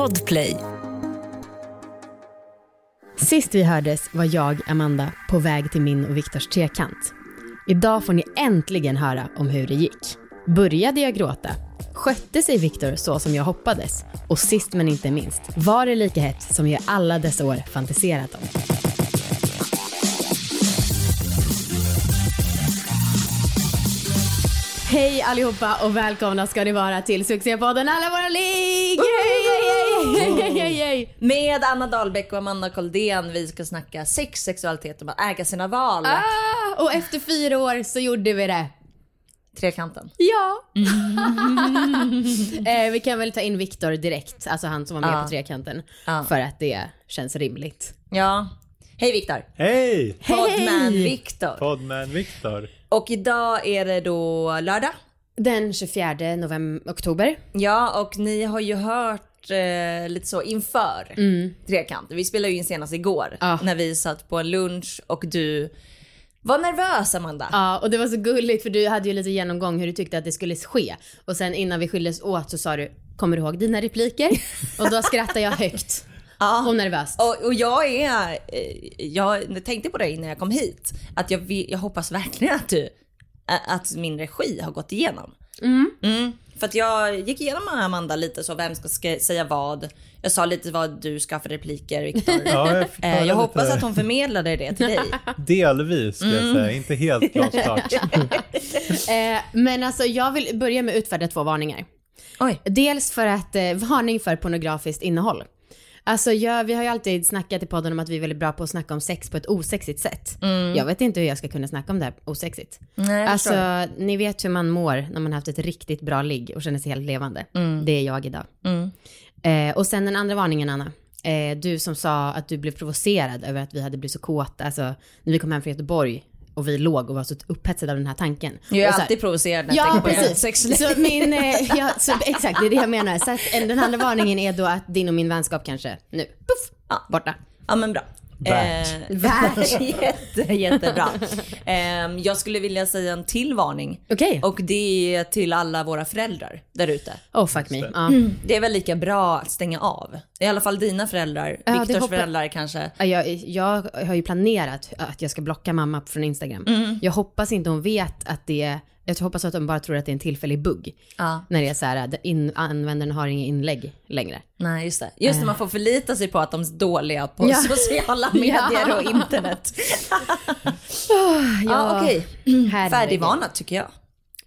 Podplay. Sist vi hördes var jag, Amanda, på väg till min och Viktors trekant. Idag får ni äntligen höra om hur det gick. Började jag gråta? Skötte sig Viktor så som jag hoppades? Och sist men inte minst, var det lika hett som jag alla dessa år fantiserat om? Hej allihopa och välkomna ska ni vara till succépodden Alla våra ligg! Yay, yay, yay, yay. Med Anna Dahlbäck och Amanda Koldén. Vi ska snacka sex, sexualitet och att äga sina val. Ah, och efter fyra år så gjorde vi det. Trekanten. Ja. eh, vi kan väl ta in Viktor direkt, alltså han som var med Ja. på trekanten. Ja. För att det känns rimligt. Ja. Hej Viktor. Hej! Poddman Viktor. Podman Viktor. Och idag är det då lördag. Den 24 november, oktober. Ja, och ni har ju hört eh, lite så inför trekanten. Vi spelade ju in senast igår Ja. när vi satt på en lunch och du var nervös Amanda. Ja, och det var så gulligt för du hade ju lite genomgång hur du tyckte att det skulle ske. Och sen innan vi skildes åt så sa du, kommer du ihåg dina repliker? Och då skrattade jag högt. Ja. Och nervöst. Och, och jag är, eh, jag tänkte på det innan jag kom hit, att jag, jag hoppas verkligen att du, att min regi har gått igenom. Mm. För att jag gick igenom med Amanda lite så, vem ska, ska säga vad. Jag sa lite vad du ska för repliker Viktor. Ja, jag, Eh, jag lite- hoppas att hon förmedlade det till dig. Delvis ska Mm. jag säga, inte helt glasklart. Eh, men alltså jag vill börja med att utfärda två varningar. Oj. Dels för att, varning för pornografiskt innehåll. Alltså jag, vi har ju alltid snackat i podden om att vi är väldigt bra på att snacka om sex på ett osexigt sätt. Jag vet inte hur jag ska kunna snacka om det här osexigt. Mm. Nej, alltså förstår. ni vet hur man mår när man haft ett riktigt bra ligg och känner sig helt levande. Mm. Det är jag idag. Eh, och sen den andra varningen Anna. Eh, du som sa att du blev provocerad över att vi hade blivit så kåta, alltså när vi kom hem från Göteborg och vi låg och var så upphetsade av den här tanken. Jag är Och så här- alltid provocerad när jag Ja, tänker på precis. sexliv. Så min, eh, ja, så exakt, det är det jag menar. Så att, eh, den andra varningen är då att din och min vänskap kanske nu, puff, Ja. borta. Ja men bra. Värt. Eh, Värt. Jätte, jättebra. Eh, jag skulle vilja säga en till varning. Okej. Och det är till alla våra föräldrar där ute. Oh fuck me. Ja. Det är väl lika bra att stänga av. I alla fall dina föräldrar. Ja, Viktors föräldrar kanske. Ja, Jag, jag har ju planerat att jag ska blocka mamma från Instagram. Jag hoppas inte hon vet att det är, jag hoppas att de bara tror att det är en tillfällig bugg. Ja. När det är så här, att in, användaren har inga inlägg längre. Nej just det. Just när man får förlita sig på att de är dåliga på Ja. sociala medier och internet. ja okej. Herregud. Färdigvarnat tycker jag.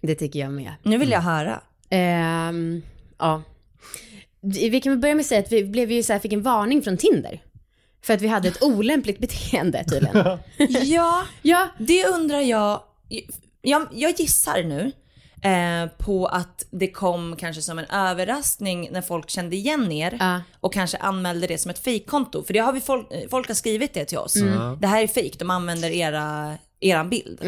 Det tycker jag med. Nu vill jag höra. Ehm, ja. Vi kan väl börja med att säga att vi blev ju så här, fick en varning från Tinder. För att vi hade ett olämpligt beteende tydligen. Ja, ja, Det undrar jag. Jag, jag gissar nu eh, på att det kom kanske som en överraskning när folk kände igen er Ja. och kanske anmälde det som ett fejkkonto. För det har vi folk, eh, folk har skrivit det till oss. Mm. Det här är fejk, de använder era, eran bild.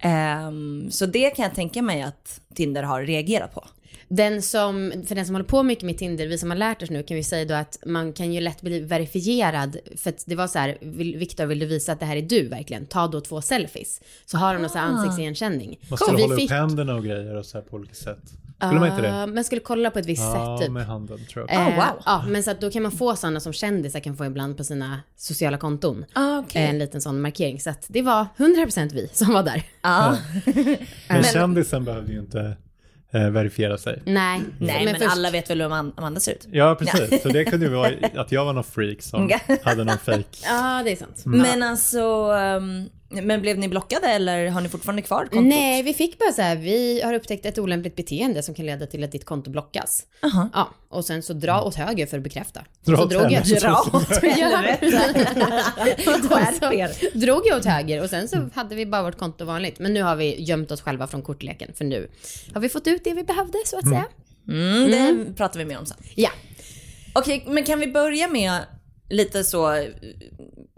Ehm, så det kan jag tänka mig att Tinder har reagerat på. Den som, för den som håller på mycket med Tinder, vi som har lärt oss nu, kan vi säga då att man kan ju lätt bli verifierad. För att det var så här, vill, Viktor vill du visa att det här är du verkligen? Ta då två selfies. Så har de någon så här ansiktsigenkänning. Måste Så du vi hålla fick- upp händerna och grejer och så här på olika sätt. Skulle man inte det? Ja, men skulle kolla på ett visst Ja, sätt typ. med handen tror jag. Oh, Eh, wow. Ja, men så att då kan man få sådana som kändisar kan få ibland på sina sociala konton. Ah, okej. En liten sån markering. Så att det var 100% vi som var där. Ja. Men kändisen behövde ju inte eh, verifiera sig. Nej. Nej men, först- alla vet väl hur Am- Amanda ser ut. Ja, precis. Så det kunde ju vara att jag var någon freak som hade någon fake. Ja, det är sant. Men alltså, ehm, men blev ni blockade eller har ni fortfarande kvar kontot? Nej, vi fick bara så här, vi har upptäckt ett olämpligt beteende som kan leda till att ditt konto blockas. Aha. Ja, och sen så dra åt höger för att bekräfta. Dra så åt drog jag. Dra åt helvete. drog jag åt höger och sen så hade vi bara vårt konto vanligt. Men nu har vi gömt oss själva från kortleken för nu har vi fått ut det vi behövde så att säga. Mm, det pratar vi mer om sen. Ja. Okej, men kan vi börja med lite så eh,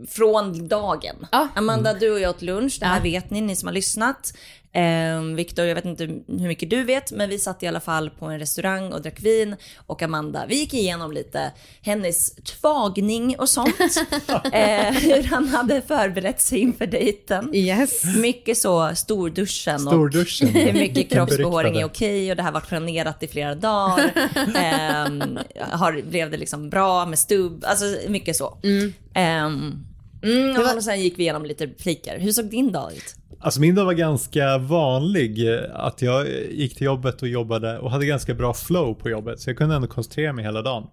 från dagen? Ja. Amanda, du och jag åt lunch. Det här Ja. vet ni, ni som har lyssnat. Eh, Viktor, jag vet inte hur mycket du vet, men vi satt i alla fall på en restaurang och drack vin. Och Amanda, vi gick igenom lite hennes tvagning och sånt. eh, hur han hade förberett sig inför dejten. Yes. Mycket så storduschen Storduschen. och hur mycket kroppsbehåring är okej och det här var planerat i flera dagar. Ehm, har, blev det liksom bra med stubb, alltså mycket så. Mm. Ehm, mm, och och sen gick vi igenom lite repliker. Hur såg din dag ut? Alltså min dag var ganska vanlig. Att jag gick till jobbet och jobbade och hade ganska bra flow på jobbet. Så jag kunde ändå koncentrera mig hela dagen.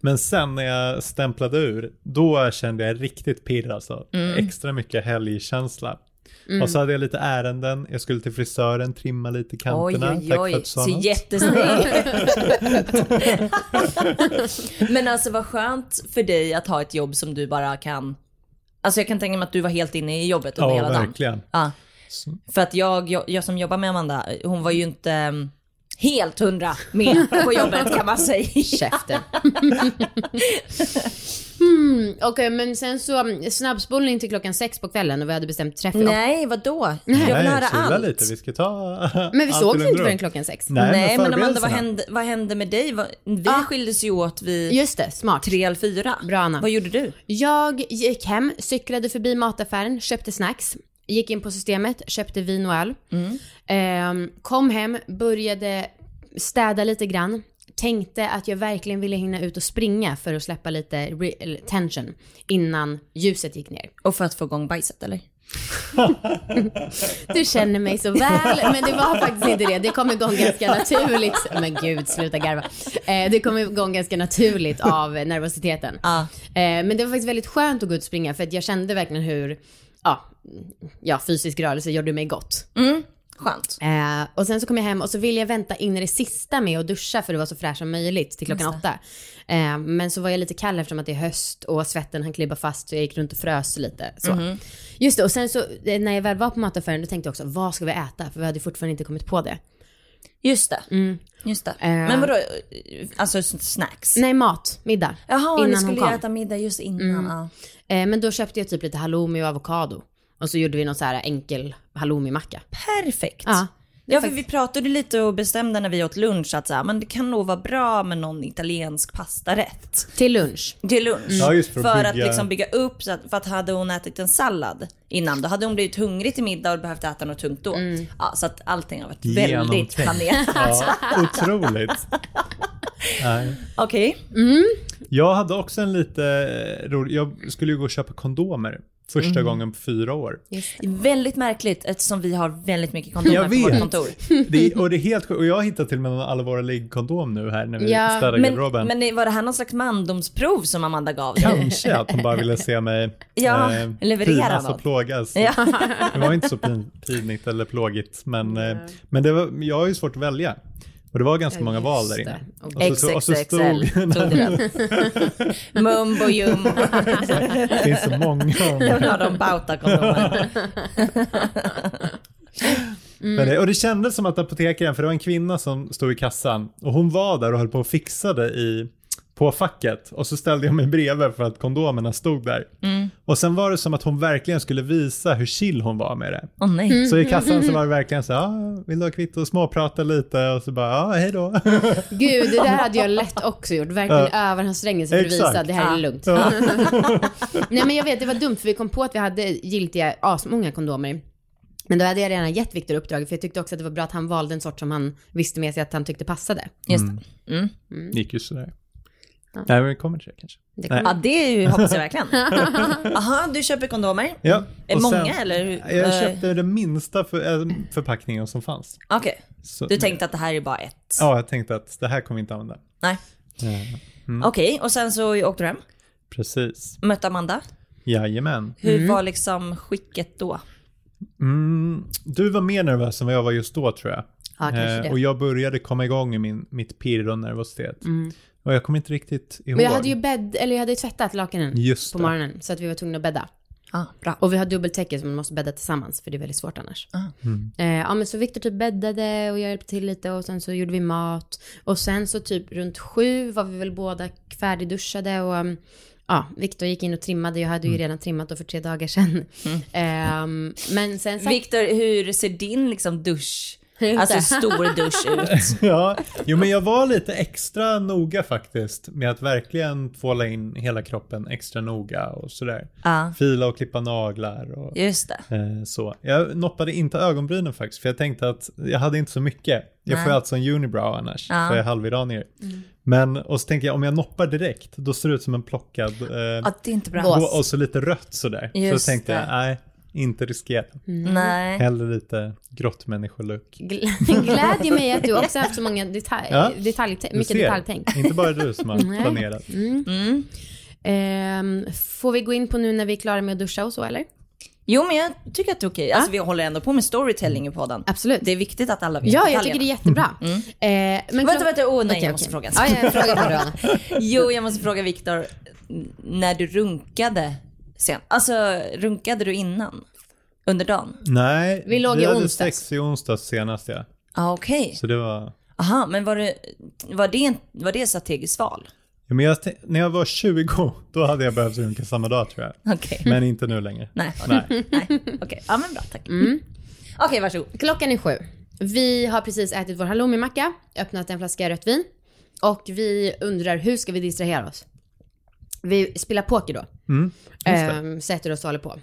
Men sen när jag stämplade ur, då kände jag riktigt pirr alltså. Extra mycket helgkänsla. Och så hade jag lite ärenden. Jag skulle till frisören, trimma lite kanterna. Oj, oj, Tack oj. för att du sa Ser något. jättesnygg Men alltså vad skönt för dig att ha ett jobb som du bara kan... Alltså jag kan tänka mig att du var helt inne i jobbet under Ja, hela dagen. verkligen. För att jag, jag, jag som jobbar med Amanda, hon var ju inte mm, helt hundra med på jobbet kan man säga. Käften. hmm, Okej, men sen så mm, snabbspolning till klockan sex på kvällen och vi hade bestämt träff. Nej, vadå? Jag vill Nej, höra allt. lite. Vi ska ta Men vi allt såg i ju lugn inte förrän klockan sex. Nej, Nej, men Amanda, vad hände, vad hände med dig? Vi Ah. skildes ju åt vid Just det, smart. tre eller fyra. Bra, Anna. Vad gjorde du? Jag gick hem, cyklade förbi mataffären, köpte snacks, gick in på systemet, köpte vin och öl. Ehm, kom hem, började städa lite grann. Tänkte att jag verkligen ville hinna ut och springa för att släppa lite tension innan ljuset gick ner. Och för att få igång bajset eller? Du känner mig så väl, men det var faktiskt inte det. Det kom igång ganska naturligt. Men gud, sluta garva. Eh, det kom igång ganska naturligt av nervositeten. Ja. Eh, men det var faktiskt väldigt skönt att gå ut och springa för att jag kände verkligen hur, ja, ja fysisk rörelse gjorde mig gott. Skönt. Eh, och sen så kom jag hem och så ville jag vänta in i det sista med att duscha för att vara så fräsch som möjligt till klockan åtta. Eh, men så var jag lite kall eftersom att det är höst och svetten han klibba fast så jag gick runt och frös lite. Så. Just det, och sen så eh, när jag väl var på mataffären då tänkte jag också, vad ska vi äta? För vi hade fortfarande inte kommit på det. Just det. Just det. Eh. Men vadå, alltså snacks? Nej, mat, middag. Jaha, ni innan skulle hon ju kom. äta middag just innan. Ja. Eh, men då köpte jag typ lite halloumi och avokado. Och så gjorde vi någon så här enkel halloumi-macka. Perfekt. Ja. Ja, för vi pratade lite och bestämde när vi åt lunch att så här, men det kan nog vara bra med någon italiensk pastarätt Till lunch. till lunch. Ja, just för att att bygga- liksom bygga upp, så att, för att hade hon ätit en sallad innan, då hade hon blivit hungrig till middag och behövt äta något tungt då. Ja, så att allting har varit väldigt planerat. Ja, otroligt. Nej. Okej. Jag hade också en lite rolig, jag skulle ju gå och köpa kondomer första Mm. gången på fyra år. Väldigt märkligt eftersom vi har väldigt mycket kondomer Jag på vårt kontor. Det, och det är helt. Och jag har hittat till och med någon allvarlig kondom nu här när vi Ja, städar Men, garderoben. men var det här någon slags mandomsprov som Amanda gav dig? Kanske att hon bara ville se mig Ja, leverera pinas något. och plågas. Ja. Det var inte så pin, pinigt eller plågigt. Men, eh, men det var, jag har ju svårt att välja. Och det var ganska Ja, många val där inne. Och Och så- och så stod-. Mumbo jumbo. Det finns så många har de Bauta-kondomer. Men det, och det kändes som att apotekaren, för det var en kvinna som stod i kassan och hon var där och höll på och fixade i, på facket och så ställde jag mig bredvid för att kondomerna stod där. Och sen var det som att hon verkligen skulle visa hur chill hon var med det. Åh nej. Så i kassan så var det verkligen så ja, vill du ha kvitto och småprata lite och så bara, ja, hej då. Gud, det där hade jag lätt också gjort. Verkligen Ja. överanstränga sig för att visa att det här är Ja. lugnt. Nej men jag vet, det var dumt för vi kom på att vi hade giltiga asmånga kondomer. Men då hade jag redan gett Viktor uppdraget för jag tyckte också att det var bra att han valde en sort som han visste med sig att han tyckte passade. Just det. Det gick ju sådär. Nej, men vi kommer till det kanske. Det Nej. Ja, det är ju, hoppas jag verkligen. Aha, du köper kondomer. Ja, Är många sen- eller? Jag Eh, köpte den minsta för, äh, förpackningen som fanns. Okej. Så, Du tänkte att det här är bara ett? Ja, jag tänkte att det här kommer vi inte använda. Nej. Ja, Okej, och sen så åkte du hem. precis. Mötte Amanda. Jajamän. Hur var liksom skicket då? Mm, du var mer nervös än vad jag var just då tror jag. Ja, Eh, och jag började komma igång i min, mitt pirr och nervositet. Och jag kommer inte riktigt ihåg. Mm. Men jag hade ju bädd, eller jag hade ju tvättat lakanen Just på det. morgonen så att vi var tvungna att bädda. Ah, bra. Och vi har dubbeltäcke så man måste bädda tillsammans för det är väldigt svårt annars. Eh, ja men så Viktor typ bäddade och jag hjälpte till lite och sen så gjorde vi mat. Och sen så typ runt sju var vi väl båda färdigduschade och um, ja, Viktor gick in och trimmade. Jag hade ju redan trimmat då för tre dagar sedan. Ehm, men sen satt... Viktor, hur ser din liksom dusch Alltså stor dusch ut. Ja, jo men jag var lite extra noga faktiskt med att verkligen tvåla in hela kroppen extra noga och sådär. Ja. Fila och klippa naglar och Just det. eh, så. Jag noppade inte ögonbrynen faktiskt för jag tänkte att jag hade inte så mycket. Jag får ju alltså en unibrow annars, Ja. för jag är halviranier. Men, och så tänker jag om jag noppar direkt, då ser det ut som en plockad eh, Ja, det är inte bra. Och, och så lite rött sådär. Just så tänkte jag, det. nej, inte riskera. Nej. Hellre lite grottmänniskolook. Gl- glädjer mig att du också har haft så många detalj, Ja, detalj, mycket ser, detaljtänk. Inte bara du som har planerat. Mm. Ehm, får vi gå in på nu när vi är klara med att duscha och så eller? Jo, men jag tycker att det är okej. Alltså vi håller ändå på med storytelling i podden. Absolut. Det är viktigt att alla vet Ja, jag tycker det är jättebra. Mm. Eh, men Vänta, vänta, åh nej, Okej, jag måste okej. fråga. Ja, jag det. Jo, jag måste fråga Viktor. När du runkade sen. Alltså, runkade du innan? Under dagen? Nej, Vi låg i hade onsdags. sex i onsdags senast ja. Ja, okej. Så det var... Aha, men var det, var det, var det ett strategiskt val? Ja, men jag, när jag var 20, då hade jag behövt runka samma dag tror jag. Okej. Men inte nu längre. Nej. Nej. Nej, okej. Ja, men bra, tack. Okej, varsågod. Klockan är sju. Vi har precis ätit vår halloumimacka, öppnat en flaska rött vin och vi undrar hur ska vi distrahera oss? Vi spelar poker då. Mm. Ehm, sätter oss och håller på.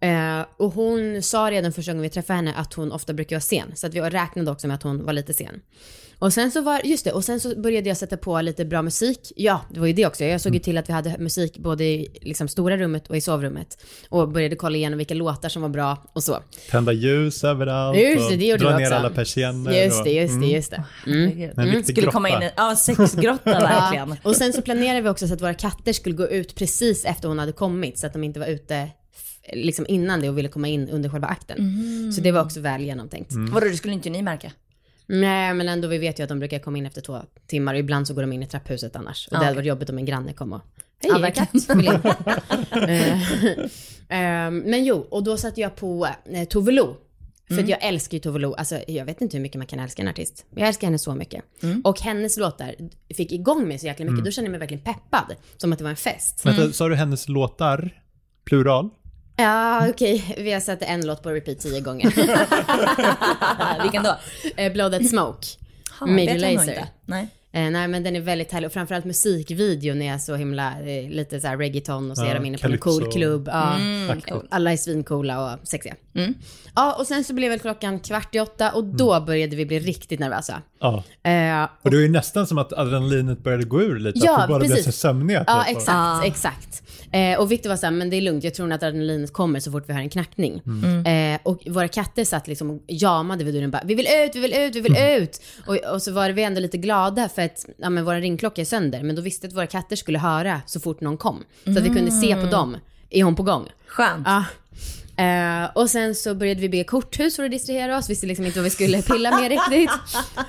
Eh, och hon sa redan första gången vi träffade henne att hon ofta brukar vara sen. Så att vi räknade också med att hon var lite sen. Och sen så var, just det, och sen så började jag sätta på lite bra musik. Ja, det var ju det också. Jag såg ju till att vi hade musik både i liksom, stora rummet och i sovrummet. Och började kolla igenom vilka låtar som var bra och så. Tända ljus överallt Just det, det gjorde och dra du ner också. alla persienner. Just det, just det, just det. Mm. En riktig Skulle grotta. komma in i, ja, sexgrotta verkligen. Ja, och sen så planerade vi också så att våra katter skulle gå ut precis efter hon hade kommit så att de inte var ute liksom innan det och ville komma in under själva akten. Så det var också väl genomtänkt. Vadå, det skulle inte ni märka? Nej men ändå vi vet ju att de brukar komma in efter två timmar och ibland så går de in i trapphuset annars. Och det Ja, hade varit jobbigt om en granne kom och Ja, Hej, verkligen. katt. Eh, ehm, Men jo, och då satte jag på eh, Tove Lo. För att jag älskar ju Tove Lo. Alltså jag vet inte hur mycket man kan älska en artist. Men jag älskar henne så mycket. Och hennes låtar fick igång mig så jäkla mycket. Då kände jag mig verkligen peppad. Som att det var en fest. Vänta, sa du hennes låtar? Plural? Ja, okej. Vi har sett en låt på repeat tio gånger. Vilken då? Eh, Blood That Smoke. Ha, Major vet jag nog Lazer. inte. Nej. Eh, nej men den är väldigt härlig och framförallt musikvideon är så himla, eh, lite så här reggaeton och så Ja, är de inne på en cool klubb. Ja. Aktigt. Alla är svincoola och sexiga. Ja och sen så blev väl klockan kvart i åtta och då började vi bli riktigt nervösa. Ja. Eh, Och det var ju nästan som att adrenalinet började gå ur lite. Ja, att båda blev precis. så sömniga. Ja, typ. exakt, Ah. exakt. Eh, och Victor var såhär, men det är lugnt, jag tror nog att adrenalinet kommer så fort vi hör en knackning. Eh, och våra katter satt liksom och jamade vid dörren bara, vi vill ut, vi vill ut, vi vill ut. Och, och så var vi ändå lite glada för att, ja men vår ringklocka är sönder, men då visste vi att våra katter skulle höra så fort någon kom. Så att vi kunde se på dem, är hon på gång? Skönt. Ja. Eh, och sen så började vi bygga korthus för att distrahera oss, visste liksom inte vad vi skulle pilla med riktigt.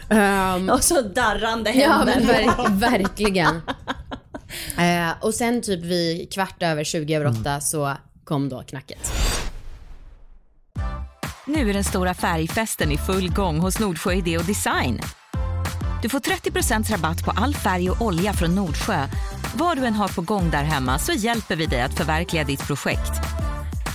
Ehm, Och så darrande Ja händer. men verk, verkligen. Eh, och sen typ vid kvart över 20 över åtta så kom då knacket. Nu är den stora färgfesten i full gång hos Nordsjö Idé och Design. Du får 30 rabatt på all färg och olja från Nordsjö. Vad du än har på gång där hemma så hjälper vi dig att förverkliga ditt projekt.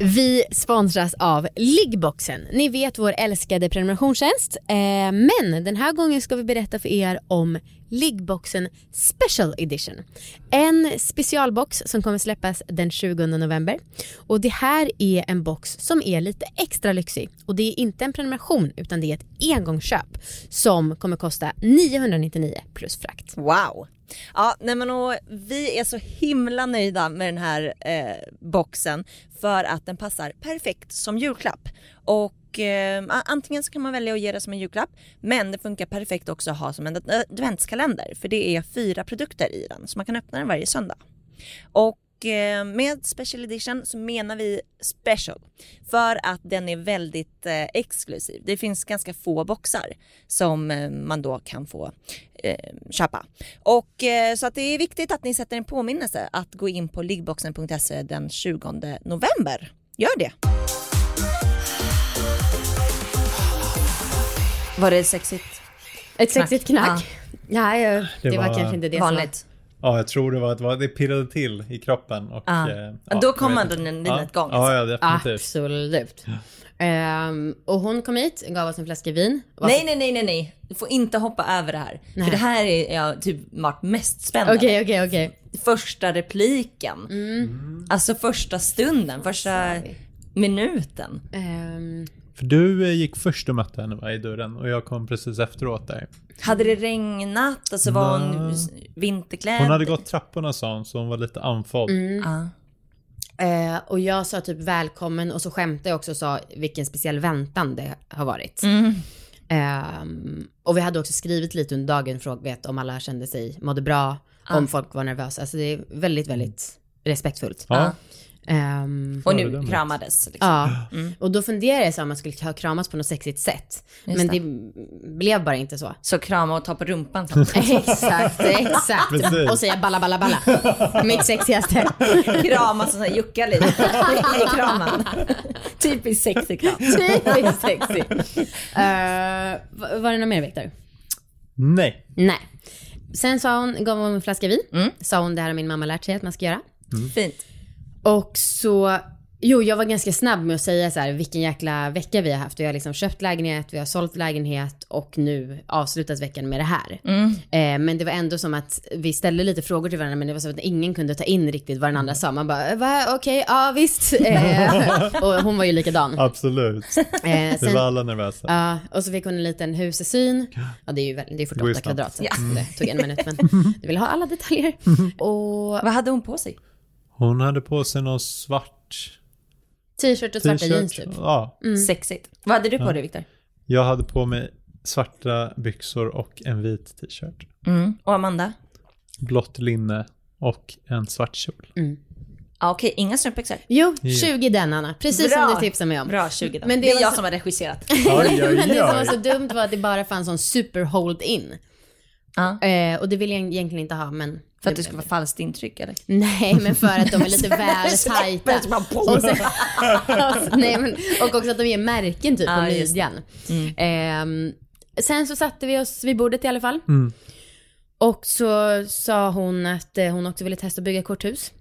Vi sponsras av Liggboxen. Ni vet vår älskade prenumerationstjänst. Eh, men den här gången ska vi berätta för er om Liggboxen Special Edition. En specialbox som kommer släppas den 20 november. Och det här är en box som är lite extra lyxig. Och det är inte en prenumeration utan det är ett engångsköp som kommer kosta 999 plus frakt. Wow. Ja, nej men och vi är så himla nöjda med den här eh, boxen för att den passar perfekt som julklapp. Och eh, antingen så kan man välja att ge det som en julklapp men det funkar perfekt också att ha som en adventskalender för det är fyra produkter i den så man kan öppna den varje söndag. Och med special edition så menar vi special för att den är väldigt eh, exklusiv. Det finns ganska få boxar som eh, man då kan få eh, köpa. Och eh, så att det är viktigt att ni sätter en påminnelse att gå in på liggboxen.se den 20 november. Gör det! Var det sexigt? Ett sexigt knack. Ja. Nej, eh, det, Det var, var kanske inte det Vanligt. som Ja, jag tror det var att det var- det pirrade till i kroppen. Och, Ja. eh, Ja, då kom adrenalinet igång, Ja, ja, definitivt. Absolut. Ehm, och hon kom hit, gav oss en flaska vin. Nej, nej, nej, nej, nej. Du får inte hoppa över det här. Nej. För det här är jag typ varit mest spänd Okej, över. okej, okej. Första repliken. Mm. Alltså första stunden, första minuten. Ehm, För du eh, gick först och mötte henne va, i dörren och jag kom precis efteråt där. Hade det regnat? Alltså var hon vinterklädd? Hon hade gått trapporna sa hon, så hon var lite andfådd. Mm. Ja. eh, och jag sa typ välkommen och så skämtade jag också och sa vilken speciell väntan det har varit. Mm. Ehm, och vi hade också skrivit lite under dagen för att veta om alla kände sig, mådde bra, om folk var nervösa. Alltså det är väldigt, väldigt respektfullt. Ja, Ehm, Och nu kramades. Liksom. Ja, och då funderade jag så om man skulle ha kramats på något sexigt sätt. Just Men det. det blev bara inte så. Så krama och ta på rumpan exakt, exakt. Precis. Och säga balla balla balla. Mitt sexigaste. Kramas och så jucka lite i kramen. Typiskt sexig kram. Typiskt sexy. Uh, var det något mer Viktor? nej. Nej. Sen sa hon, gav hon en flaska vin. Mm. Sa hon det här har min mamma lärt sig att man ska göra. Fint. Och så, jo jag var ganska snabb med att säga så här vilken jäkla vecka vi har haft. Vi har liksom köpt lägenhet, vi har sålt lägenhet och nu avslutas veckan med det här. Mm. Eh, men det var ändå som att vi ställde lite frågor till varandra men det var så att ingen kunde ta in riktigt vad den andra sa. Man bara, va okej, ja visst. Eh, och hon var ju likadan. Absolut. Eh, Vi sen, var alla nervösa. Ja, och så fick hon en liten husesyn. Ja, det är ju det är 48 snabbt. kvadrat så Ja. det tog en minut. Men du vill ha alla detaljer. Och Vad hade hon på sig? Hon hade på sig någon svart t-shirt och svarta jeans typ. Ja, Sexigt. Vad hade du på dig Viktor? jag hade på mig svarta byxor och en vit t-shirt. Mm. Och Amanda? Blått linne och en svart kjol. Ja, okej, inga strumpbyxor. Jo, 20 den Anna. Precis som du tipsade mig om. Bra, 20 då. Men det det är jag så- som har regisserat. Oj, oj, Men det som var så dumt var att det bara fanns sån super hold in. Ja. Eh, och det vill jag egentligen inte ha men... För att det ska vara falskt intryck eller? Nej, men för att de är lite väl tajta. Och, sen, nej, men, och också att de ger märken typ på midjan. Ehm, sen så satte vi oss vid bordet i alla fall. Mm. Och så sa hon att eh, hon också ville testa att bygga korthus.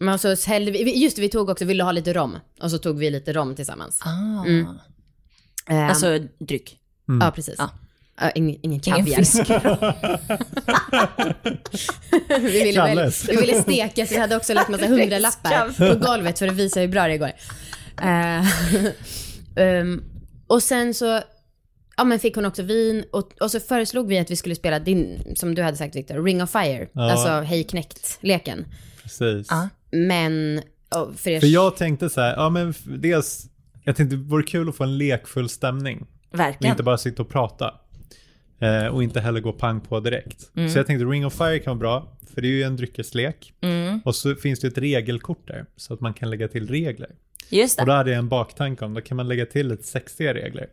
Men så hällde vi, just det, vi tog också, ville ha lite rom. Och så tog vi lite rom tillsammans. Ah. Ehm, Alltså dryck. ja, precis. Ja. Ja, ingen, ingen Ingen kaviar. fisk. vi, ville väl, vi ville steka så vi hade också lagt massa hundralappar på golvet för att visa hur bra det går. Eh, ehm, och sen så ja, men fick hon också vin och, och så föreslog vi att vi skulle spela din, som du hade sagt Victor, Ring of Fire. Ja. Alltså Hej knäckt-leken. Precis. Ja. Men för er... För jag tänkte så här, ja men dels, jag tänkte det vore kul att få en lekfull stämning. Och Verkligen. inte bara sitta och prata. Eh, och inte heller gå pang på direkt. Mm. Så jag tänkte Ring of Fire kan vara bra, för det är ju en dryckeslek. Mm. Och så finns det ett regelkort där, så att man kan lägga till regler. Just Och det. då hade jag en baktanke om, då kan man lägga till lite sexiga regler.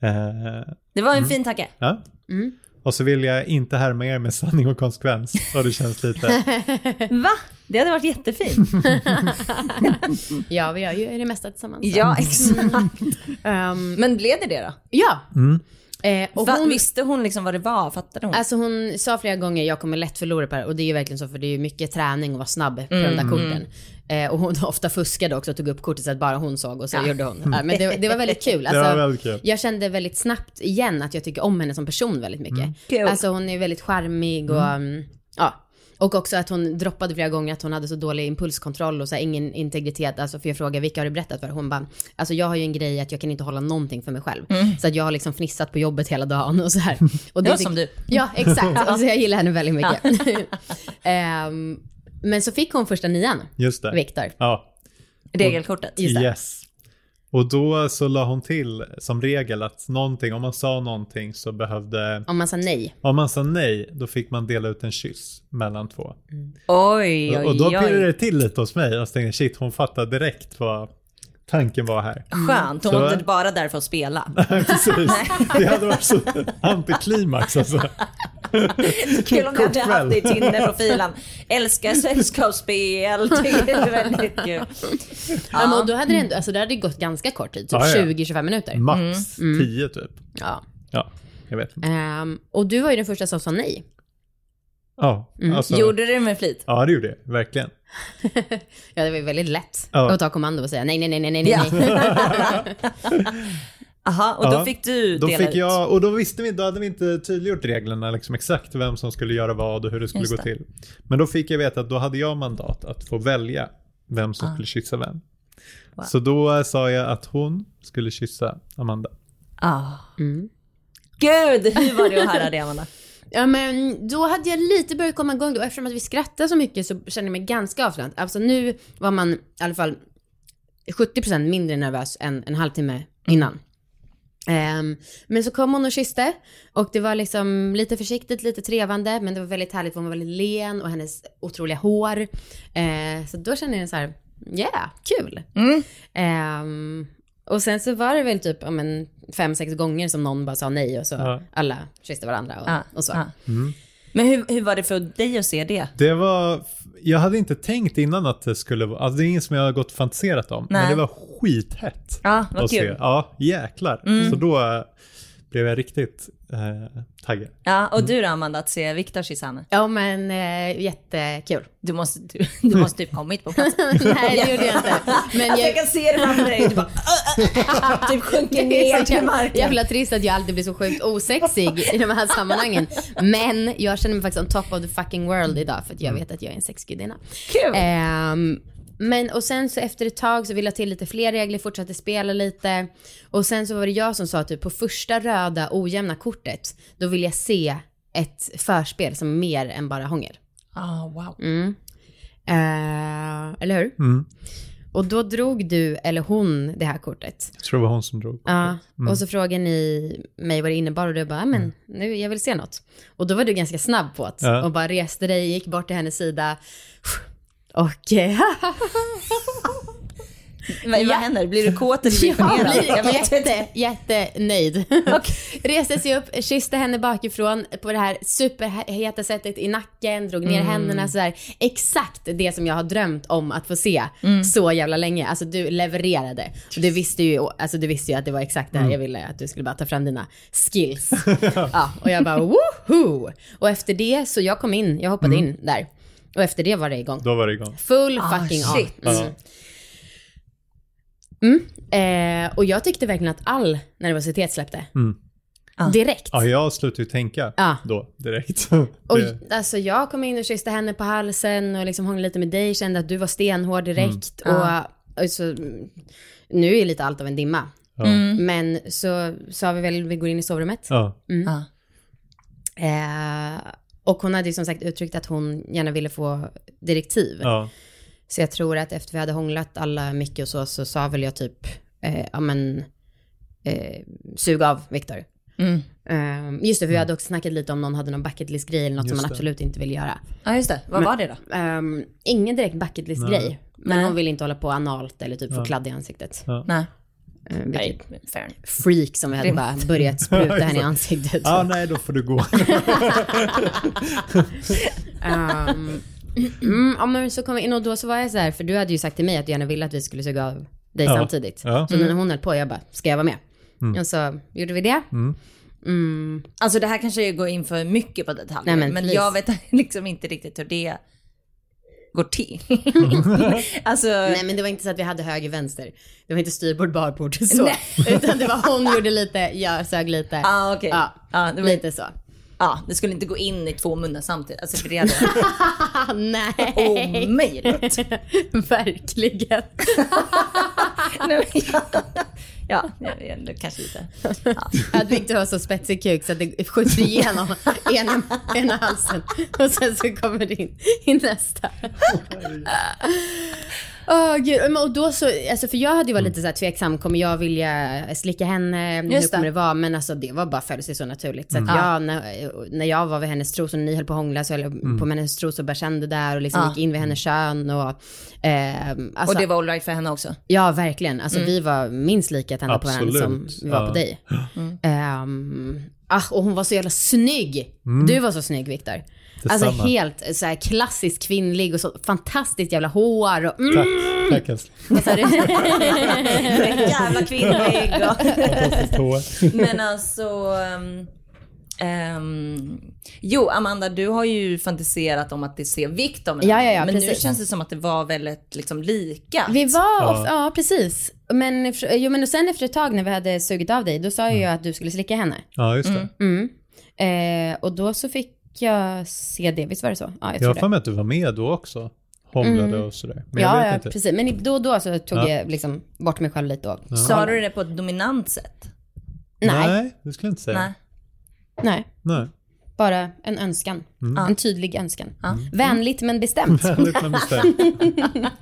Eh, Det var en fin tanke. ja. Mm. Och så vill jag inte härma er med sanning och konsekvens. Och det känns lite, Va? Det hade varit jättefint. Ja, vi gör ju det mesta tillsammans. ja, exakt. Ehm, Men blev det det då? ja. Mm. Eh, och Va, hon, Visste hon liksom vad det var? Fattade hon? Alltså hon sa flera gånger, jag kommer lätt förlora på det. Och det är ju verkligen så, för det är ju mycket träning att vara snabb på de där korten. Eh, och hon ofta fuskade också och tog upp kortet så att bara hon såg och så gjorde hon. Ja, men det, det var väldigt kul. det Alltså, var väldigt kul. Jag kände väldigt snabbt igen att jag tycker om henne som person väldigt mycket. Kul. Alltså hon är väldigt charmig och mm, ja. Och också att hon droppade flera gånger att hon hade så dålig impulskontroll och så här, ingen integritet. Alltså för jag frågade vilka har du berättat för? Hon bara, alltså jag har ju en grej att jag kan inte hålla någonting för mig själv. Så att jag har liksom fnissat på jobbet hela dagen och så här. Och Det var tyck- som du. Ja, exakt. Alltså jag gillar henne väldigt mycket. Ehm, men så fick hon första nian, just det. Viktor. Ja, Regelkortet. Just det. yes. Och då så la hon till som regel att någonting, om man sa någonting så behövde, Om man sa nej. om man sa nej, då fick man dela ut en kyss mellan två. Oj, oj, och då pirrade oj. det till lite hos mig. Jag tänkte shit, hon fattade direkt vad tanken var här. Skönt, hon Så- var inte bara där för att spela. Precis. Det hade varit så antiklimax alltså. Kul om du hade haft det i. Tinder-profilen. Älskar sällskapsspel, det är väldigt kul. Ja. men då hade det ändå, alltså det hade gått ganska kort tid, typ Ja, ja. 20-25 minuter. Max 10 typ. Ja. Ja, jag vet. Ehm, och du var ju den första som sa nej. Ja, alltså, Gjorde du det med flit? ja, det gjorde jag. Verkligen. Ja, det var ju väldigt lätt Ja. att ta kommando och säga nej, nej, nej, nej, nej, nej. Ja. Aha, och då Ja, fick du Då dela fick ut? jag, och då visste vi, då hade vi inte tydliggjort reglerna liksom exakt vem som skulle göra vad och hur det skulle Just gå det. till. Men då fick jag veta att då hade jag mandat att få välja vem Ah. som skulle kyssa vem. Wow. Så då eh, sa jag att hon skulle kyssa Amanda. Ah. Mm. Gud, hur var det att höra det Amanda? Ja men då hade jag lite börjat komma igång då. Eftersom att vi skrattade så mycket så kände jag mig ganska avslappnad. Alltså nu var man i alla fall 70% mindre nervös än en halvtimme innan. Ehm, men så kom hon och kysste och det var liksom lite försiktigt, lite trevande men det var väldigt härligt för hon var väldigt len och hennes otroliga hår. Eh, så då kände jag så här, yeah, kul. Mm. Ehm, och sen så var det väl typ om en fem, sex gånger som någon bara sa nej och så Ja. alla kysste varandra och, Ah, och så. ah. Men hur, hur var det för dig att se det? Det var, jag hade inte tänkt innan att det skulle vara, alltså det är inget som jag har gått och fantiserat om. Men Nej. det var skithett. Ja, vad att kul. se. Ja, jäklar. Så då blev jag riktigt eh, taggad. Ja, och du då Amanda, att se Viktor henne? Ja men eh, jättekul. Du måste, du, du måste typ kommit på plats. Nej det gjorde jag inte. Men Alltså, jag jag, kan se det framför dig, du bara typ sjunker det ner är så till marken. jävla trist att jag alltid blir så sjukt osexig i de här sammanhangen. Men jag känner mig faktiskt on top of the fucking world idag för att jag vet att jag är en sexgudinna. Kul! Ehm, men och sen så efter ett tag så ville jag till lite fler regler, fortsatte spela lite. Och sen så var det jag som sa typ på första röda ojämna kortet, då vill jag se ett förspel som är mer än bara hångel. Ah, wow. Mm. Eh, eller hur? Mm. Och då drog du eller hon det här kortet. Jag tror det var hon som drog. Ja, och så frågade ni mig vad det innebar och du bara, "Ja, men nu, jag vill se något. Och då var du ganska snabb på det Ja. och bara reste dig, gick bort till hennes sida. Och eh, Vad, vad händer? Blir du kåt eller blir du jag blir Jag inte. jätte, jättenöjd. Reste sig upp, kysste henne bakifrån på det här superheta sättet i nacken, drog ner händerna sådär. Exakt det som jag har drömt om att få se så jävla länge. Alltså du levererade. Och du visste ju, alltså, du visste ju att det var exakt det här jag ville, att du skulle bara ta fram dina skills. ja, och jag bara woho! Och efter det, så jag kom in, jag hoppade in där. Och efter det var det igång. Då var det igång. Full Ah, fucking shit. on. Mm. Mm. Eh, och jag tyckte verkligen att all nervositet släppte. Ah. Direkt. Ja, jag slutade ju tänka Ja. då direkt. Och alltså jag kom in och kysste henne på halsen och liksom hånglade lite med dig, kände att du var stenhård direkt. Mm. Och, och så, nu är lite allt av en dimma. ja. Men så sa vi väl, vi går in i sovrummet. Ja. Ah. Eh, och hon hade ju som sagt uttryckt att hon gärna ville få direktiv. Ja. Så jag tror att efter vi hade hånglat alla mycket och så, så sa väl jag typ, eh, ja men, eh, sug av Viktor. Mm. Eh, just det, för vi hade också snackat lite om någon hade någon bucket list grej eller något som Just man det. absolut inte vill göra. Ja, just det. Vad var det då? Ehm, ingen direkt bucket list grej. Men Nej. hon vill inte hålla på analt eller typ få kladd i ansiktet. Nej. Uh, Nej, fair. freak som vi hade bara börjat spruta henne i ansiktet. ah, nej, då får du gå. Ehm, mm, ja, men så kom vi in och då så var jag så här, för du hade ju sagt till mig att du gärna ville att vi skulle suga av dig Ja. samtidigt. Ja. Så när hon höll på, jag bara, ska jag vara med? Och så gjorde vi det. Mm. Alltså det här kanske går in för mycket på detaljer. Nej, men men jag vet liksom inte riktigt hur det går till. alltså, Nej men det var inte så att vi hade höger vänster. Det var inte styrbord barbord så. Nej. Utan det var hon gjorde lite, jag sög lite. ah, okej. Ja, Ja, det, var, lite så. ja, det skulle inte gå in i två munnar samtidigt. Alltså för det hade Ah, nej. omöjligt. Verkligen. Nej, men ja, ja, kanske lite. Ja. Att Victor har så spetsig kuk så att det skjuter igenom ena, ena halsen. Och sen så kommer det in i nästa. Åh gud, och då så, alltså för jag hade ju varit lite så här tveksam, kommer jag vilja slicka henne, hur Just kommer det. det vara? Men alltså det var bara föll sig så naturligt. Så att jag, när, när jag var vid hennes tros och ni höll på att hångla så höll jag på med hennes tros och bara kände där och liksom Ja. gick in vid hennes kön och... ehm, alltså, Och det var alright för henne också. Ja, verkligen. Alltså vi var minst lika tända på varandra som vi var på dig. Ehm, ah, och hon var så jävla snygg. Du var så snygg, Viktor. Alltså Detsamma. helt så här, klassiskt kvinnlig och så fantastiskt jävla hår och... Mm, Tack, tack älskling. Jävla kvinnlig. och-. Men alltså, um, Ehm, jo, Amanda, du har ju fantiserat om att det ser Victor med Ja, ja, ja, Men nu precis. känns det som att det var väldigt liksom, lika. Vi var, Ja. ja, precis. Men, efter- jo, men och sen efter ett tag när vi hade sugit av dig, då sa Mm. jag att du skulle slicka henne. Ja, just det. Mm. Eh, och då så fick jag se det, visst var det så? Ja, jag Jag har för mig att du var med då också. Hånglade och sådär. Men jag Ja, vet ja inte. precis. Men då och då så tog Ja. jag liksom bort mig själv lite och... Sa du det på ett dominant sätt? Nej. Nej, det skulle jag inte säga. Nej. Nej, Nej. bara en önskan. En tydlig önskan. Ja. Vänligt men bestämt. Väldigt men bestämt.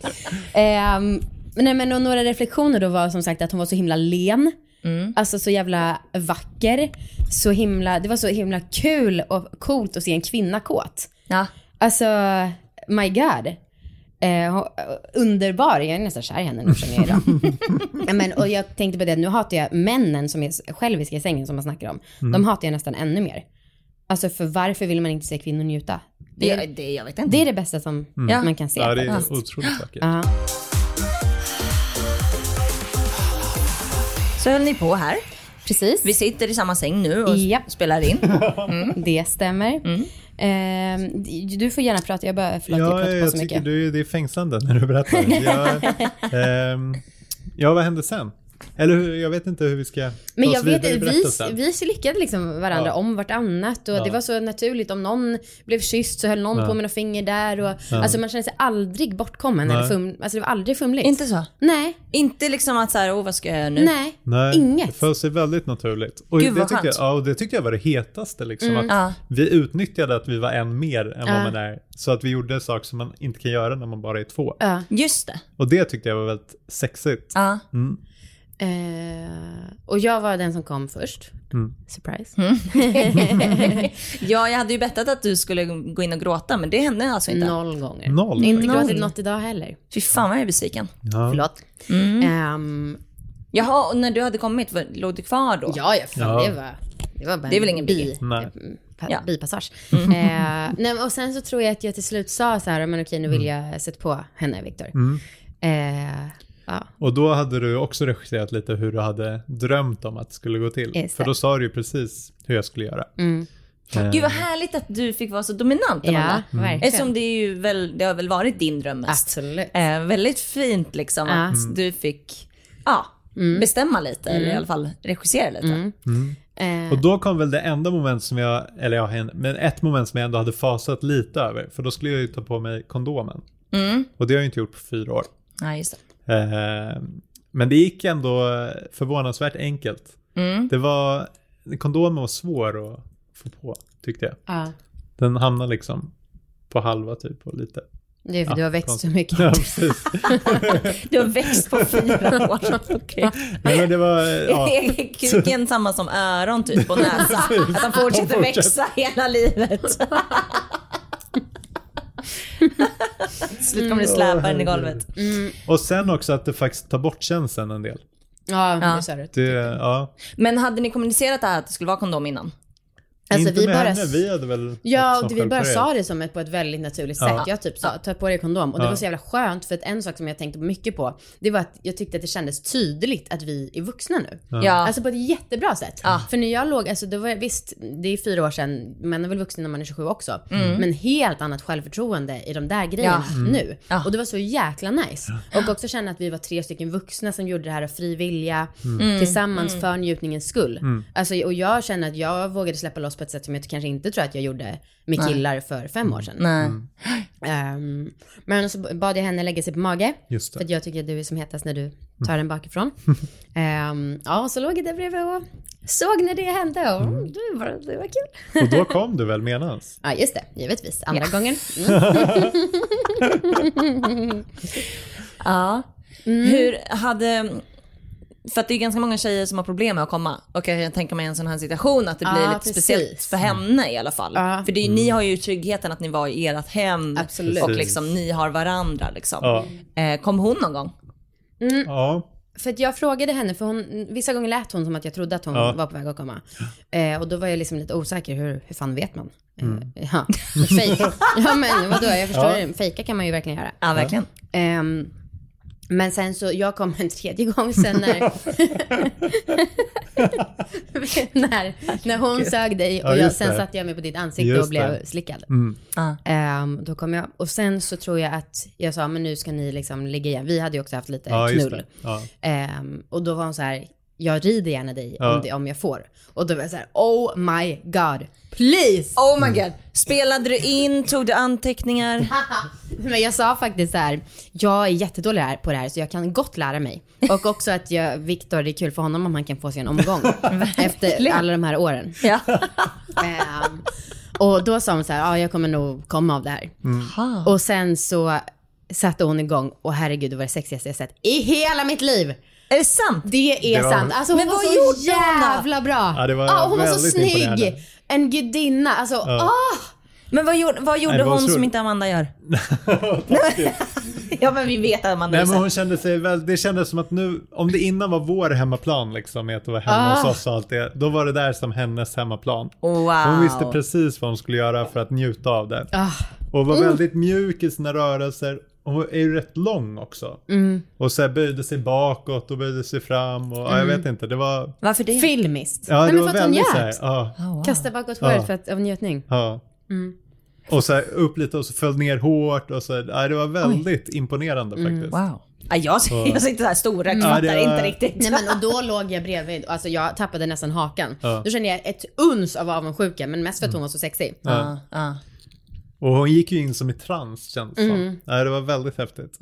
Ehm, nej men några reflektioner då var som sagt att hon var så himla len. Mm. Alltså så jävla vacker. Så himla, det var så himla kul och coolt att se en kvinna kåt. Ja. Alltså, my god. Eh, underbar, jag är nästan kär i henne nu känner jag idag. Men, och jag tänkte på det, nu hatar jag männen som är själviska i sängen som man snackar om. De hatar jag nästan ännu mer. Alltså för varför vill man inte se kvinnor njuta? Det Det, är det, jag vet inte. det, är det bästa som Ja. man kan se. Ja, det är faktiskt. otroligt vackert. Ja. Så höll ni på här. Precis. Vi sitter i samma säng nu och Japp. spelar in. Det stämmer. Ehm, du får gärna prata, jag bara, förlåt jag Ja, pratar på jag så tycker mycket. du, det är fängslande när du berättar. Jag, ehm, ja, vad hände sen? Eller hur, jag vet inte hur vi ska Men jag vet vi, vi slickade liksom varandra Ja. om vartannat och Ja. det var så naturligt. Om någon blev kysst så höll någon Ja. på med några finger där och alltså man kände sig aldrig bortkommen Nej. eller fum, alltså det var aldrig fumligt. inte så? Nej, Inte liksom att så här, åh vad ska jag göra nu? nej, Nej, inget. det föll sig väldigt naturligt. Och Gud, det vad tyckte jag, skönt. ja, och det tyckte jag var det hetaste. Liksom, att Ja. Vi utnyttjade att vi var en mer än Ja. vad man är. Så att vi gjorde saker som man inte kan göra när man bara är två. Ja. Just det. Och det tyckte jag var väldigt sexigt. Ja. Mm. Eh, och jag var den som kom först. Mm. Surprise. ja, jag hade ju bettat att du skulle gå in och gråta, men det hände alltså inte. Noll gånger. Noll. Inte Noll. gråtit något idag heller. Fy fan vad jag är besviken. Ja. Förlåt. Mm. Ehm, Jaha, och när du hade kommit, var- låg du kvar då? ja, ja, fan, Ja. det var... Det, var bara Det är väl en ingen bi? Nej. pa, Ja. bipassage. Eh, nej, men och sen så tror jag att jag till slut sa så här, men okej nu vill jag sätta på henne, Viktor. Mm. Eh, ja. Och då hade du också regisserat lite hur du hade drömt om att det skulle gå till. Just För då sa du ju precis hur jag skulle göra. Mm. Eh, Gud vad härligt att du fick vara så dominant Ja, Amanda. verkligen. Eftersom det, är ju väl, det har väl varit din dröm mest. Absolut. Eh, väldigt fint liksom Ja. att Mm. du fick ja, bestämma lite, eller i alla fall regissera lite. Mm. Eh, Och då kom väl det enda moment som jag, eller ja, en- men ett moment som jag ändå hade fasat lite över. För då skulle jag ju ta på mig kondomen. Mm. Och det har jag inte gjort på fyra år. Ja, just det. Eh, men det gick ändå förvånansvärt enkelt. Mm. Det var, kondomen var svår att få på, tyckte jag. ja. Den hamnade liksom på halva typ och lite. Det är för Ja, du har växt så konstigt. mycket. Ja. Du har växt på fyra år. Okej. Nej, men det var, ja. Är kuken samma som öron typ och näsa? Att han fortsätter fortsätter. växa hela livet? Slut kommer du släpa den i golvet. Och sen också att det faktiskt tar bort känslan en del. Ja, Ja. det sa du. Det, ja. Men hade ni kommunicerat det här att det skulle vara kondom innan? Alltså, inte vi med bara- henne, vi hade väl Ja, och vi bara sa det som ett, på ett väldigt naturligt Ja. sätt. Jag typ sa, ta på dig kondom. Och det Ja. var så jävla skönt för att en sak som jag tänkte mycket på, det var att jag tyckte att det kändes tydligt att vi är vuxna nu. Ja. Alltså på ett jättebra sätt. Ja. För när jag låg, alltså det var visst, det är fyra år sedan, man är väl vuxen när man är 27 också. Mm. Men helt annat självförtroende i de där grejerna nu. Ja. Och det var så jäkla nice. Och också känna att vi var tre stycken vuxna som gjorde det här av fri vilja, Mm. tillsammans för njutningens skull. Alltså, och jag känner att jag vågade släppa loss på ett sätt som jag kanske inte tror att jag gjorde med killar för fem år sedan. Nej. Ehm, men så bad jag henne lägga sig på mage. Just För det. att jag tycker att du är som hetast när du tar den bakifrån. Ehm, ja, och så låg jag där bredvid och såg när det hände och mm. det, var, det var kul. Och då kom du väl menans? Ja, just det. Givetvis. Andra Ja. gången. Mm. Ja. Hur hade... För att det är ganska många tjejer som har problem med att komma. Och jag kan tänka mig en sån här situation att det blir Ja, lite precis. speciellt för henne i alla fall. Ja. För det är, ni har ju tryggheten att ni var i ert hem. Absolut. Och liksom ni har varandra liksom. Ja. Eh, kom hon någon gång? Ja. För att jag frågade henne, för hon, vissa gånger lät hon som att jag trodde att hon Ja. var på väg att komma. Eh, och då var jag liksom lite osäker, hur, hur fan vet man? Eh, ja, fake. ja men vadå, jag förstår Ja. Fejka kan man ju verkligen göra. Ja, verkligen. Ehm, men sen så, jag kom en tredje gång sen när... när, när hon sög dig Ja, och jag, sen satte jag mig på ditt ansikte Just och blev det. slickad. Mm. Ja. Ehm, då kom jag, och sen så tror jag att jag sa, men nu ska ni liksom ligga igen. Vi hade ju också haft lite just knull. Ja. Ehm, och då var hon så här, jag rider gärna dig om, det, om jag får. Och då var jag så här, oh my god, please! Oh my god. Spelade du in, tog du anteckningar? Men jag sa faktiskt så här, jag är jättedålig på det här så jag kan gott lära mig. Och också att jag, Viktor, det är kul för honom om han kan få sig en omgång efter alla de här åren. Ja. Ehm, och då sa hon så här, ja jag kommer nog komma av det här. Och sen så satte hon igång och herregud det var det sexigaste jag sett i hela mitt liv. Är det sant? Det är Det var- sant. Alltså hon Men var vad så jävla bra. Ja, det var Ja, hon var så snygg. En gudinna. Alltså, ah! Men vad gjorde, vad gjorde Nej, hon som inte Amanda gör? ja men vi vet att Amanda Nej men hon kände sig väl, det kändes som att nu, om det innan var vår hemmaplan liksom, med att det var hemma Ah. hos oss och allt det, då var det där som hennes hemmaplan. Wow. Hon visste precis vad hon skulle göra för att njuta av det. Ah. Och var väldigt mjuk i sina rörelser. Hon är ju rätt lång också. Mm. Och så här böjde sig bakåt och böjde sig fram och ja, jag vet inte, det var... Varför det? Filmiskt. Ja, Nej, det men var för att hon väldigt så här, njöt. ja, Oh, wow. Kasta bakåt Ja. håret för att, av njutning. ja. Mm. Och så här upp lite och så föll ner hårt och så, ja, det var väldigt imponerande Mm. faktiskt. Wow. Ja, jag, jag sitter så här stora Ja, fattar var- inte riktigt. Nej men och då låg jag bredvid, alltså jag tappade nästan hakan. Ja. Då kände jag ett uns av avundsjuka, men mest för att hon var så sexig. Ja, ja. Och hon gick ju in som i trans kändes det Mm. som. Ja, det var väldigt häftigt.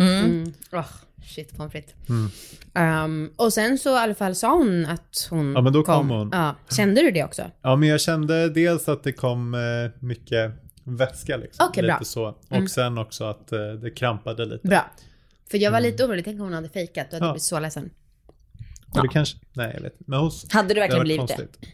Oh, shit pommes frites. Um, och sen så i alla fall sa hon att hon Ja, men då kom hon. Ja. Kände du det också? Ja, men jag kände dels att det kom eh, mycket vätska liksom. Okej, lite bra. så. Och sen också att eh, det krampade lite. Bra. För jag var lite orolig, tänk om hon hade fejkat, då hade Ja. blivit så ledsen. Och det kanske, nej jag vet. Men hos, Hade du verkligen blivit det? konstigt.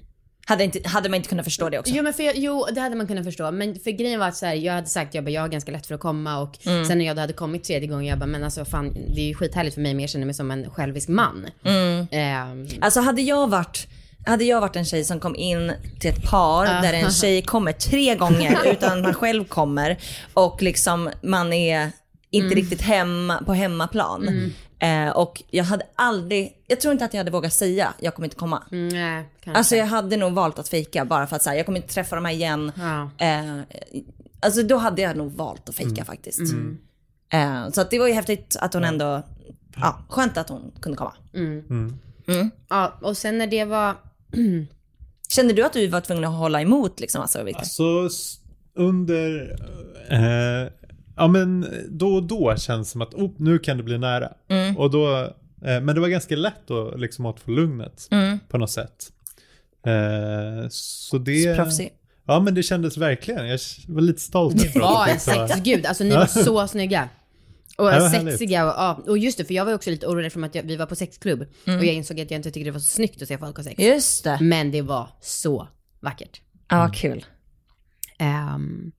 Hade, inte, hade man inte kunnat förstå det också? Jo, men för jag, jo, det hade man kunnat förstå. Men för grejen var att så här, jag hade sagt, jag, bara, jag har ganska lätt för att komma och Mm. sen när jag då hade kommit tredje gången, jag bara, men alltså fan, det är ju skithärligt för mig, men jag känner mig som en självisk man. Mm. Ehm, Alltså hade jag varit hade jag varit en tjej som kom in till ett par där en tjej kommer tre gånger utan man själv kommer och liksom man är inte riktigt hemma på hemmaplan. Eh, och jag hade aldrig, jag tror inte att jag hade vågat säga jag kommer inte komma. nej, kanske. Alltså jag hade nog valt att fejka bara för att säga jag kommer inte träffa dem här igen. Ja. Eh, alltså då hade jag nog valt att fejka faktiskt. Eh, så att det var ju häftigt att hon ändå, ja skönt att hon kunde komma. Ja, och sen när det var, Kände du att du var tvungen att hålla emot liksom? Alltså, Victor? Så s- under, eh, ja men då och då känns det som att oh, nu kan det bli nära. Mm. Och då, eh, men det var ganska lätt att liksom att få lugnet Mm. på något sätt. Eh, så det... Proffsig. Ja men det kändes verkligen, jag var lite stolt. efteråt var att en sexgud. Alltså ni var så snygga. Och Ja, sexiga och, ja. och just det, för jag var också lite orolig för att jag, vi var på sexklubb Mm. och jag insåg att jag inte tyckte det var så snyggt att se folk ha sex. Just det. Men det var så vackert. Ja, vad kul. Ehm,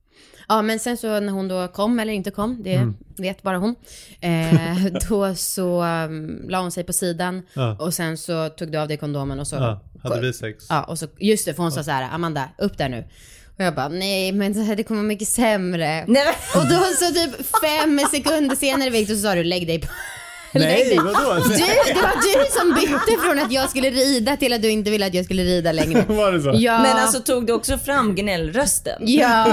ja, men sen så när hon då kom eller inte kom, det Mm. vet bara hon. Eh, då så um, la hon sig på sidan Ja. och sen så tog du av dig kondomen och så. Ja, hade vi sex? Ja, och så, just det, för hon sa så här, Amanda, upp där nu. Och jag bara, nej men det här det kommer vara mycket sämre. Nej, men- Och då så typ fem sekunder senare Victor så sa du, lägg dig på... Nej, vadå? Du, det var du som bytte från att jag skulle rida till att du inte ville att jag skulle rida längre. Var det så? Ja. Men alltså tog du också fram gnällrösten? Ja,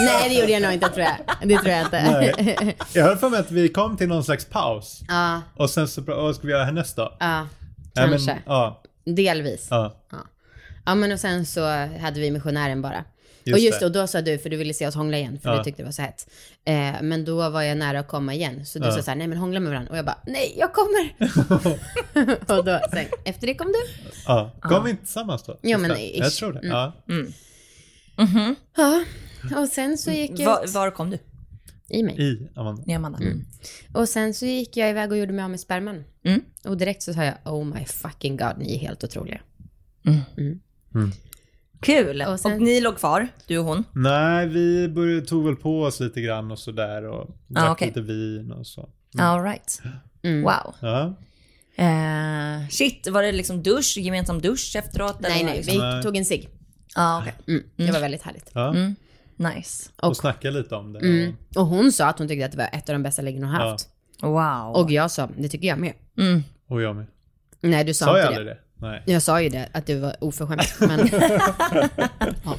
nej, det gjorde jag nog inte tror jag. Det tror jag inte. Nej. Jag har för mig att vi kom till någon slags paus. Ja, Och sen så, vad ska vi göra härnäst då? ja, kanske. Men, ja, Delvis. ja. Ja, men och sen så hade vi missionären bara. Just och just det. och då sa du, för du ville se oss hångla igen, för Ja. du tyckte det var så hett. Eh, men då var jag nära att komma igen, så du Ja. sa så här, nej men hångla med varandra. Och jag bara, nej jag kommer. och då, sen, efter det kom du. ja. Kom vi inte tillsammans då? Jo, men det. Jag ish. tror det. Ja. Ja, och sen så gick jag Var, var kom du? i mig. I Amanda. Nej, Amanda. Och sen så gick jag iväg och gjorde mig av med sperman. Mm. Och direkt så sa jag, oh my fucking god, ni är helt otroliga. Kul. Och, Och sen- ni låg kvar, du och hon? Nej, vi började, tog väl på oss lite grann och sådär och drack okej. lite vin och så. All right. Wow. Ja. Eh, shit, var det liksom dusch, gemensam dusch efteråt? eller Nej, nej, liksom- vi Nej. tog en cigg. Ja, okej. Mm, det var väldigt härligt. ja. Nice. Och snacka lite om det. Mm. Och hon sa att hon tyckte att det var ett av de bästa liggen hon haft. Wow. Och jag sa, det tycker jag med. Och jag med. Nej, du sa, Sa jag inte aldrig det. det? Nej. Jag sa ju det, att du var oförskämd. Men... ja.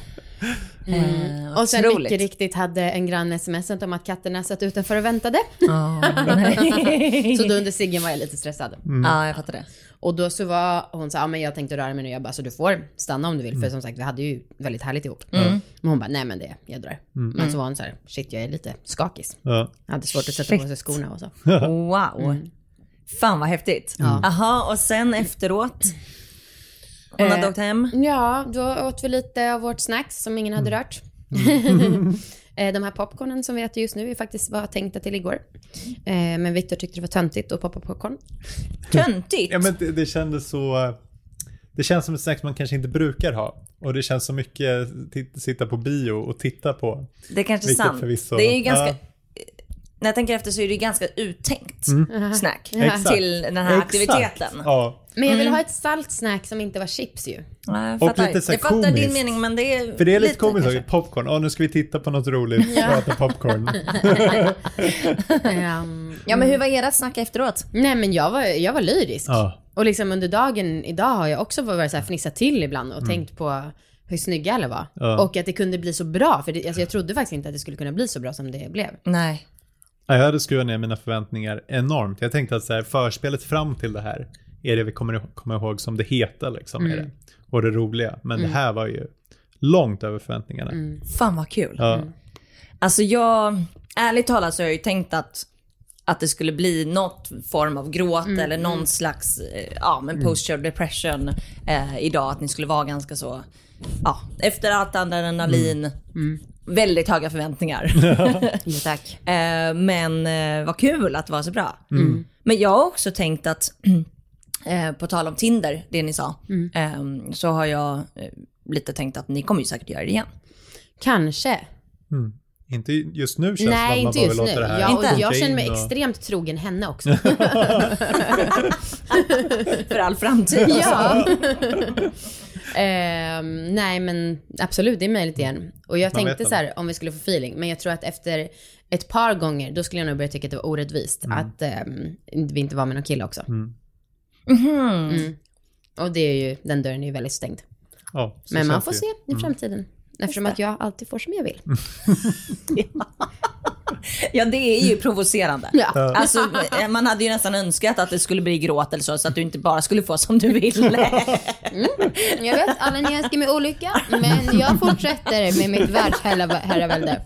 Mm. Och sen Otroligt. mycket riktigt hade en granne smsat om att katterna satt utanför och väntade. Nej. Så då under ciggen var jag lite stressad. ja, jag fattar det. Och då så var hon så ja men jag tänkte röra mig nu. Jag bara, så du får stanna om du vill. Mm. För som sagt, vi hade ju väldigt härligt ihop. Men hon bara, nej men det, jag drar. Men så var hon så här, shit jag är lite skakis. Ja. Jag hade svårt att sätta Shit. på sig skorna och så. Wow. Fan vad häftigt. Jaha, och sen efteråt? Hon hade Eh, åkt hem? Ja, då åt vi lite av vårt snacks som ingen hade rört. Eh, De här popcornen som vi äter just nu är faktiskt var tänkta till igår. Eh, Men Viktor tyckte det var töntigt att poppa popcorn. Töntigt. Ja, men det, det kändes så... Det känns som ett snack man kanske inte brukar ha. Och det känns så mycket t- sitta på bio och titta på. Det är kanske är sant. förvisso- Det är ju ganska... Ja. När jag tänker efter så är det ganska uttänkt snack Exakt. till den här Exakt. aktiviteten. Ja, Men jag vill ha ett salt snack som inte var chips ju. Ja, jag Och fattar, lite så jag fattar din mening men det är för det är lite komiskt kanske. Popcorn. Ja, nu ska vi titta på något roligt. Ja. Äta popcorn. Ehm, Ja men hur var era snack efteråt? nej men jag var, jag var lyrisk. Ja. Och liksom under dagen idag har jag också varit så här fnissat till ibland och tänkt på hur snygga alla var. Ja. Och att det kunde bli så bra. För det, alltså jag trodde faktiskt inte att det skulle kunna bli så bra som det blev. Nej. Ja, jag hade skruvat ner mina förväntningar enormt. Jag tänkte att så här, förspelet fram till det här är det vi kommer komma ihåg som det heta liksom. Är det. Och det roliga. Men det här var ju långt över förväntningarna. Fan vad kul. Ja. Alltså jag, ärligt talat så har jag ju tänkt att, att det skulle bli något form av gråt eller någon slags, eh, ja men post depression eh, idag. Att ni skulle vara ganska så, ja, efter allt adrenalin, väldigt höga förväntningar. Ja, tack. Eh, men eh, vad kul att det var så bra. Men jag har också tänkt att, eh, på tal om Tinder, det ni sa, eh, så har jag lite tänkt att ni kommer ju säkert göra det igen. Kanske. Inte just nu känns Nej, det som att inte man just bara nu. låter det här Jag, och jag känner mig och- extremt trogen henne också. För all framtid. ja. Ehm, nej, men absolut, det är möjligt igen. Och jag Man tänkte så här, om vi skulle få feeling. Men jag tror att efter ett par gånger, då skulle jag nog börja tycka att det var orättvist. Att ehm, vi inte var med någon kille också. Mm. Och det är ju, den dörren är ju väldigt stängd. Ja, Men man får det se i framtiden. Eftersom att jag alltid får som jag vill. Ja, det är ju provocerande. Ja. Alltså, eh, man hade ju nästan önskat att det skulle bli gråt eller så, så att du inte bara skulle få som du ville. Jag vet, alla ni önskar mig olycka, men jag fortsätter med mitt världsherravälde.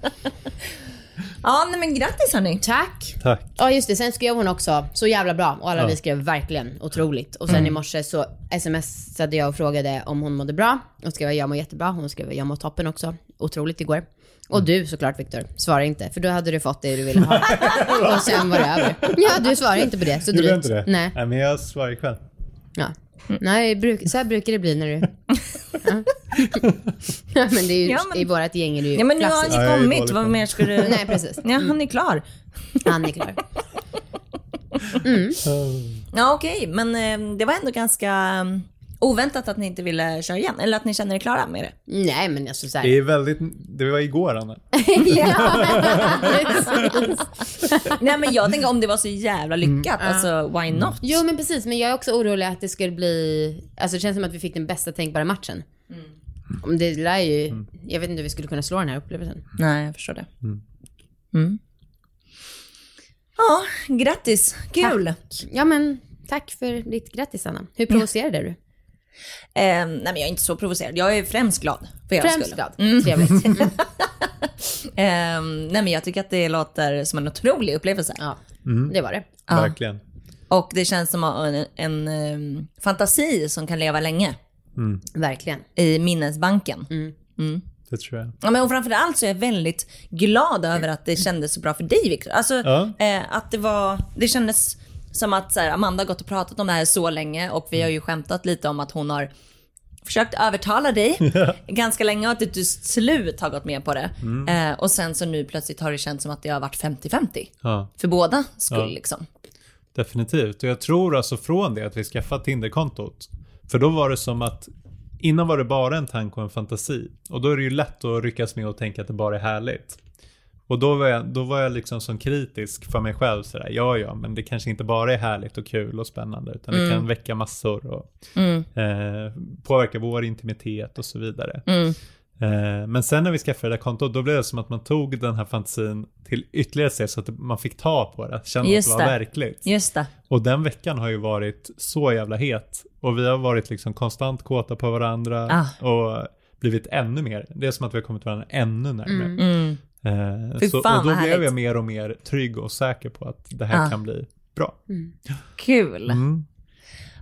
Ja, nej, men grattis hörni. Tack. Tack. Ja just det, sen skrev hon också så jävla bra och alla Ja. vi skrev verkligen otroligt. Och sen i morse så smsade jag och frågade om hon mådde bra. Och skrev jag mår jättebra. Hon skrev jag mår toppen också. Otroligt igår. Och du såklart Viktor, svara inte för då hade du fått det du ville ha. och sen var det över. Ja du svarar inte på det, så Gjorde inte det? Nej. Nej, men jag svarar ikväll. Ja. Nej, bruk, så här brukar det bli när du... Ja, ja men det är ju, Ja, men- i vårt gäng är det ju Ja, men nu har jag är kommit, vad mer ska du... Nej precis. Ja, han är klar. Han är klar. Ja, okej, men eh, det var ändå ganska eh, oväntat att ni inte ville köra igen. Eller att ni känner er klara med det. Nej men alltså så här. Det är väldigt, det var igår Anna. Nej, men jag tänker om det var så jävla lyckat, alltså why not? Jo men precis, men jag är också orolig att det skulle bli, alltså det känns som att vi fick den bästa tänkbara matchen. Om det lär ju, jag vet inte hur vi skulle kunna slå den här upplevelsen. Nej, jag förstår det. Mm. Ja, grattis. Kul. Ja men tack för ditt grattis Anna. Hur provocerade du? Eh, nej, men jag är inte så provocerad. Jag är främst glad för er Främst skull. glad. Trevligt. Mm. Eh, nej, men jag tycker att det låter som en otrolig upplevelse. Ja, det var det. Ja. Verkligen. Och det känns som en, en, eh, fantasi som kan leva länge Verkligen. i minnesbanken. Det tror jag. Ja, men och framförallt så är jag väldigt glad över att det kändes så bra för dig Victor. Alltså Ja. eh, att det var, det kändes som att så här, Amanda har gått och pratat om det här så länge och vi har ju skämtat lite om att hon har försökt övertala dig ganska länge och att du till slut har gått med på det. Eh, och sen så nu plötsligt har det känts som att det har varit 50-50. Ja, För båda skull Ja. liksom. definitivt. Och jag tror alltså från det att vi skaffade Tinder-kontot. För då var det som att innan var det bara en tanke och en fantasi. Och då är det ju lätt att ryckas med och tänka att det bara är härligt. Och då var, jag, då var jag liksom som kritisk för mig själv sådär, ja ja, men det kanske inte bara är härligt och kul och spännande, utan det kan väcka massor och eh, påverka vår intimitet och så vidare. Eh, men sen när vi skaffade det där kontot, då blev det som att man tog den här fantasin till ytterligare steg så att man fick ta på det, känna Just att det var det. verkligt. Just det. Och den veckan har ju varit så jävla het. Och vi har varit liksom konstant kåta på varandra Ah. och blivit ännu mer. Det är som att vi har kommit varandra ännu närmare. Mm. Eh, Fy så, fan, och då blev härligt. jag mer och mer trygg och säker på att det här Ah. kan bli bra. Kul. Mm.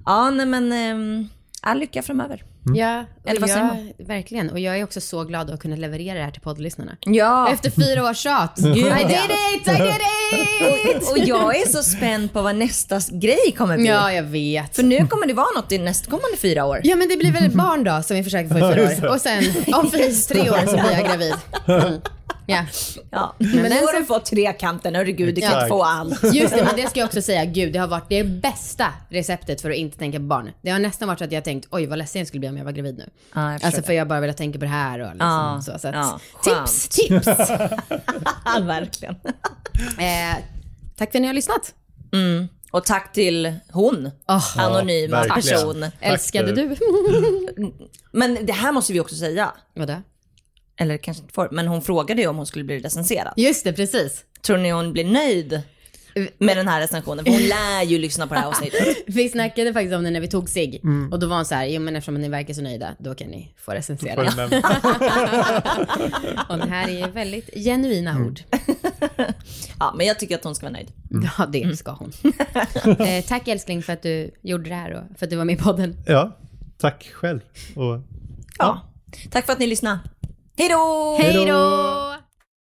Ja, nej men um, all lycka framöver. Ja, och Eller vad säger jag, verkligen. Och jag är också så glad att kunna leverera det här till poddlyssnarna. Ja, Efter fyra års tjat. I did ja. it, I did it! och jag är så spänd på vad nästa grej kommer bli. Ja, jag vet. För nu kommer det vara något i nästkommande fyra år. Ja men det blir väl ett barn då som vi försöker få i fyra år. Och sen om tre år så blir jag gravid. Mm. Ja. Ja. Men, nu har du fått trekanten, herregud, du kan Ja. inte få allt. Just det, men det ska jag också säga. Gud, det har varit det bästa receptet för att inte tänka på barn. Det har nästan varit så att jag har tänkt, oj vad ledsen jag skulle bli om jag var gravid nu. Ja, jag alltså för jag bara velat tänka på det här och liksom Ja, så. så att, ja, tips, tips! Ja, verkligen. eh, tack för att ni har lyssnat. Och tack till hon, Oh, anonyma verkligen. person. Tack älskade du. du? Men det här måste vi också säga. Vadå? Eller kanske inte får, men hon frågade ju om hon skulle bli recenserad. Just det, precis. Tror ni hon blir nöjd med den här recensionen? För hon lär ju lyssna på det här avsnittet. Vi snackade faktiskt om det när vi tog sig och då var hon så här, jo men eftersom ni verkar så nöjda, då kan ni få recensera. Och det här är väldigt genuina ord. Ja, men jag tycker att hon ska vara nöjd. Ja, det ska hon. eh, tack älskling för att du gjorde det här och för att du var med i podden. Ja, tack själv. Och Ja. Tack för att ni lyssnade. Hej då! Hej då!